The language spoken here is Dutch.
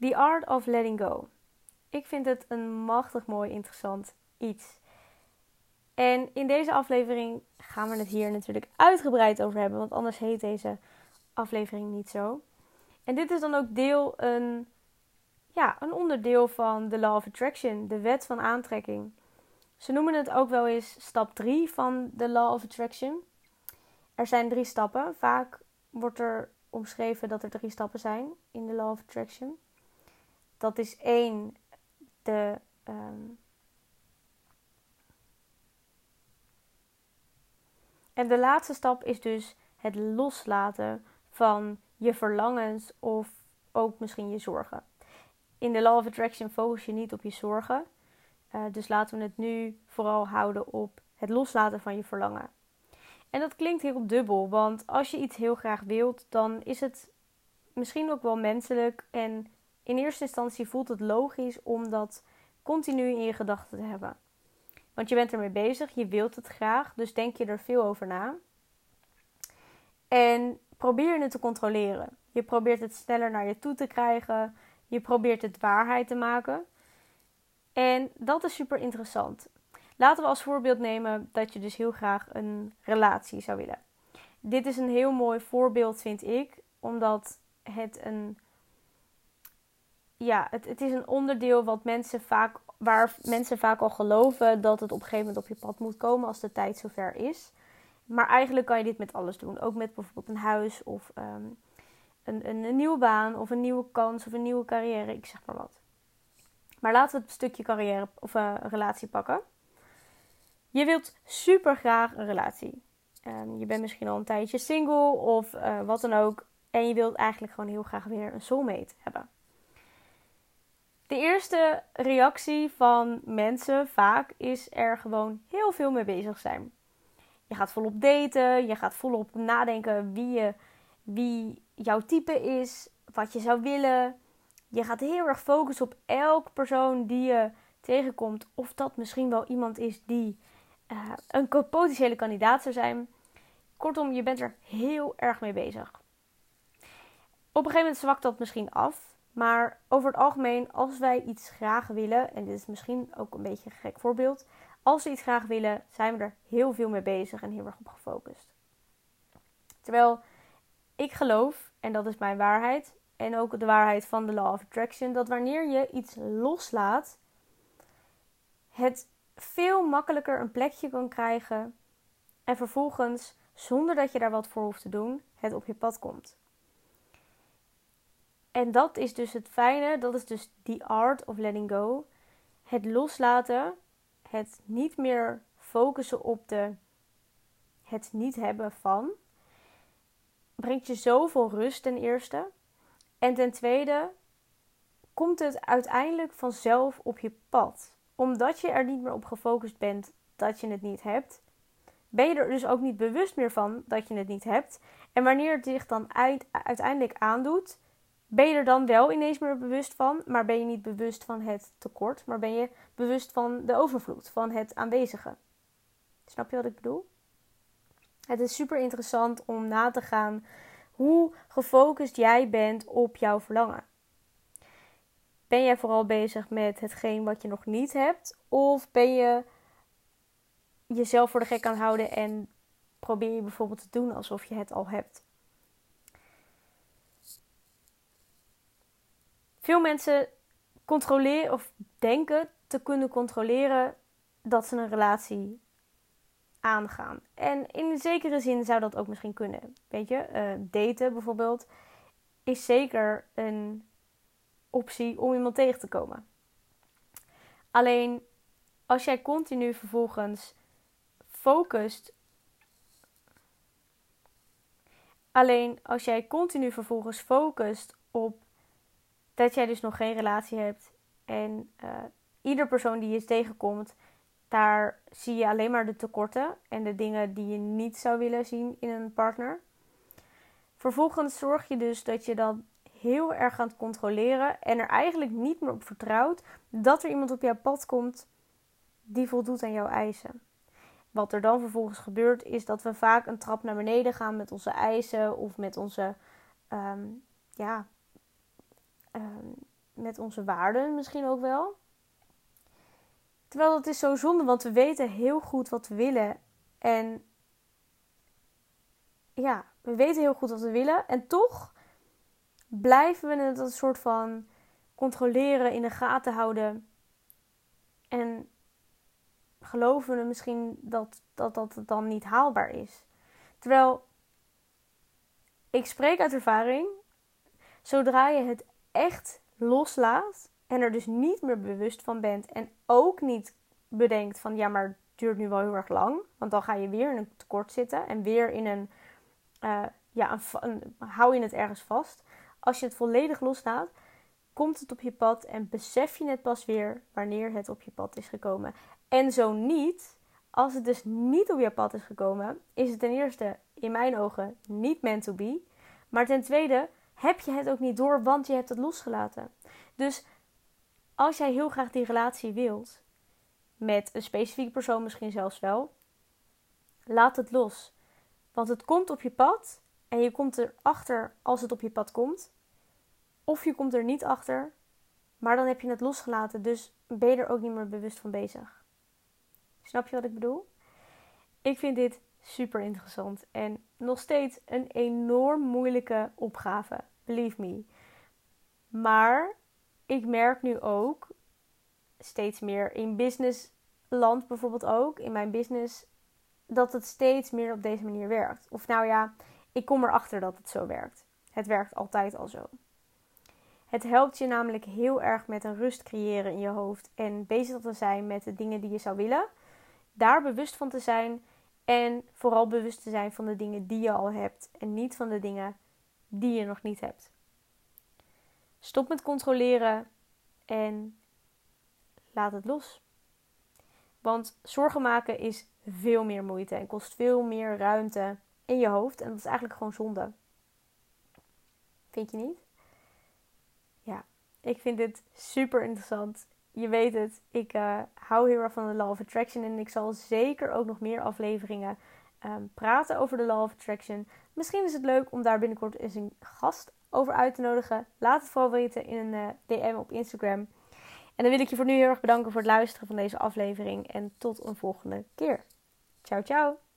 The Art of Letting Go. Ik vind het een machtig mooi interessant iets. En in deze aflevering gaan we het hier natuurlijk uitgebreid over hebben, want anders heet deze aflevering niet zo. En dit is dan ook deel een, ja, een onderdeel van de Law of Attraction, de wet van aantrekking. Ze noemen het ook wel eens stap 3 van de Law of Attraction. Er zijn drie stappen. Vaak wordt er omschreven dat er drie stappen zijn in de Law of Attraction. Dat is één, de. Um... En de laatste stap is dus het loslaten van je verlangens of ook misschien je zorgen. In de Law of Attraction focus je niet op je zorgen. Uh, dus laten we het nu vooral houden op het loslaten van je verlangen. En dat klinkt heel dubbel, want als je iets heel graag wilt, dan is het misschien ook wel menselijk. En in eerste instantie voelt het logisch om dat continu in je gedachten te hebben. Want je bent ermee bezig, je wilt het graag, dus denk je er veel over na. En probeer het te controleren. Je probeert het sneller naar je toe te krijgen. Je probeert het waarheid te maken. En dat is super interessant. Laten we als voorbeeld nemen dat je dus heel graag een relatie zou willen. Dit is een heel mooi voorbeeld, vind ik, omdat het een. Ja, het, het is een onderdeel wat mensen vaak, waar mensen vaak al geloven dat het op een gegeven moment op je pad moet komen als de tijd zover is. Maar eigenlijk kan je dit met alles doen. Ook met bijvoorbeeld een huis of ehm, een, een, een, nieuwe baan of een nieuwe kans of een nieuwe carrière. Ik zeg maar wat. Maar laten we het stukje carrière of uh, relatie pakken. Je wilt super graag een relatie. Um, je bent misschien al een tijdje single of uh, wat dan ook. En je wilt eigenlijk gewoon heel graag weer een soulmate hebben. De eerste reactie van mensen vaak is er gewoon heel veel mee bezig zijn. Je gaat volop daten, je gaat volop nadenken wie, je, wie jouw type is, wat je zou willen. Je gaat heel erg focussen op elke persoon die je tegenkomt. Of dat misschien wel iemand is die uh, een potentiële kandidaat zou zijn. Kortom, je bent er heel erg mee bezig. Op een gegeven moment zwakt dat misschien af. Maar over het algemeen, als wij iets graag willen, en dit is misschien ook een beetje een gek voorbeeld. Als we iets graag willen, zijn we er heel veel mee bezig en heel erg op gefocust. Terwijl ik geloof, en dat is mijn waarheid, en ook de waarheid van de Law of Attraction, dat wanneer je iets loslaat, het veel makkelijker een plekje kan krijgen en vervolgens, zonder dat je daar wat voor hoeft te doen, het op je pad komt. En dat is dus het fijne, dat is dus the art of letting go. Het loslaten, het niet meer focussen op de, het niet hebben van, brengt je zoveel rust ten eerste. En ten tweede komt het uiteindelijk vanzelf op je pad omdat je er niet meer op gefocust bent dat je het niet hebt, ben je er dus ook niet bewust meer van dat je het niet hebt. En wanneer het zich dan uiteindelijk aandoet, ben je er dan wel ineens meer bewust van, maar ben je niet bewust van het tekort, maar ben je bewust van de overvloed, van het aanwezige. Snap je wat ik bedoel? Het is super interessant om na te gaan hoe gefocust jij bent op jouw verlangen. Ben jij vooral bezig met hetgeen wat je nog niet hebt? Of ben je jezelf voor de gek aan houden en probeer je bijvoorbeeld te doen alsof je het al hebt? Veel mensen controleren of denken te kunnen controleren dat ze een relatie aangaan. En in zekere zin zou dat ook misschien kunnen. Weet je, uh, daten bijvoorbeeld is zeker een optie om iemand tegen te komen. Alleen als jij continu vervolgens focust. Alleen als jij continu vervolgens focust op dat jij dus nog geen relatie hebt en uh, ieder persoon die je tegenkomt, daar zie je alleen maar de tekorten en de dingen die je niet zou willen zien in een partner. Vervolgens zorg je dus dat je dan heel erg het controleren en er eigenlijk niet meer op vertrouwt dat er iemand op jouw pad komt die voldoet aan jouw eisen. Wat er dan vervolgens gebeurt is dat we vaak een trap naar beneden gaan met onze eisen of met onze, um, ja, um, met onze waarden misschien ook wel. Terwijl dat is zo zonde, want we weten heel goed wat we willen. En ja, we weten heel goed wat we willen. En toch blijven we het een soort van controleren, in de gaten houden. En geloven we misschien dat, dat dat dan niet haalbaar is. Terwijl ik spreek uit ervaring, zodra je het echt loslaat en er dus niet meer bewust van bent en ook niet bedenkt van ja, maar het duurt nu wel heel erg lang, want dan ga je weer in een tekort zitten en weer in een, uh, ja, een, hou je het ergens vast. Als je het volledig loslaat, komt het op je pad en besef je het pas weer wanneer het op je pad is gekomen. En zo niet, als het dus niet op je pad is gekomen, is het ten eerste in mijn ogen niet meant to be. Maar ten tweede heb je het ook niet door, want je hebt het losgelaten. Dus als jij heel graag die relatie wilt, met een specifieke persoon misschien zelfs wel, laat het los. Want het komt op je pad en je komt erachter als het op je pad komt. Of je komt er niet achter, maar dan heb je het losgelaten, dus ben je er ook niet meer bewust van bezig. Snap je wat ik bedoel? Ik vind dit super interessant en nog steeds een enorm moeilijke opgave. Believe me. Maar ik merk nu ook steeds meer in businessland bijvoorbeeld ook, in mijn business, dat het steeds meer op deze manier werkt. Of nou ja, ik kom erachter dat het zo werkt. Het werkt altijd al zo. Het helpt je namelijk heel erg met een rust creëren in je hoofd en bezig te zijn met de dingen die je zou willen. Daar bewust van te zijn en vooral bewust te zijn van de dingen die je al hebt en niet van de dingen die je nog niet hebt. Stop met controleren en laat het los. Want zorgen maken is veel meer moeite en kost veel meer ruimte in je hoofd. En dat is eigenlijk gewoon zonde. Vind je niet? Ja, ik vind dit super interessant. Je weet het, ik uh, hou heel erg van de Law of Attraction. En ik zal zeker ook nog meer afleveringen um, praten over de Law of Attraction. Misschien is het leuk om daar binnenkort eens een gast over uit te nodigen. Laat het vooral weten in een eh, DM op Instagram. En dan wil ik je voor nu heel erg bedanken voor het luisteren van deze aflevering. En tot een volgende keer. Ciao, ciao.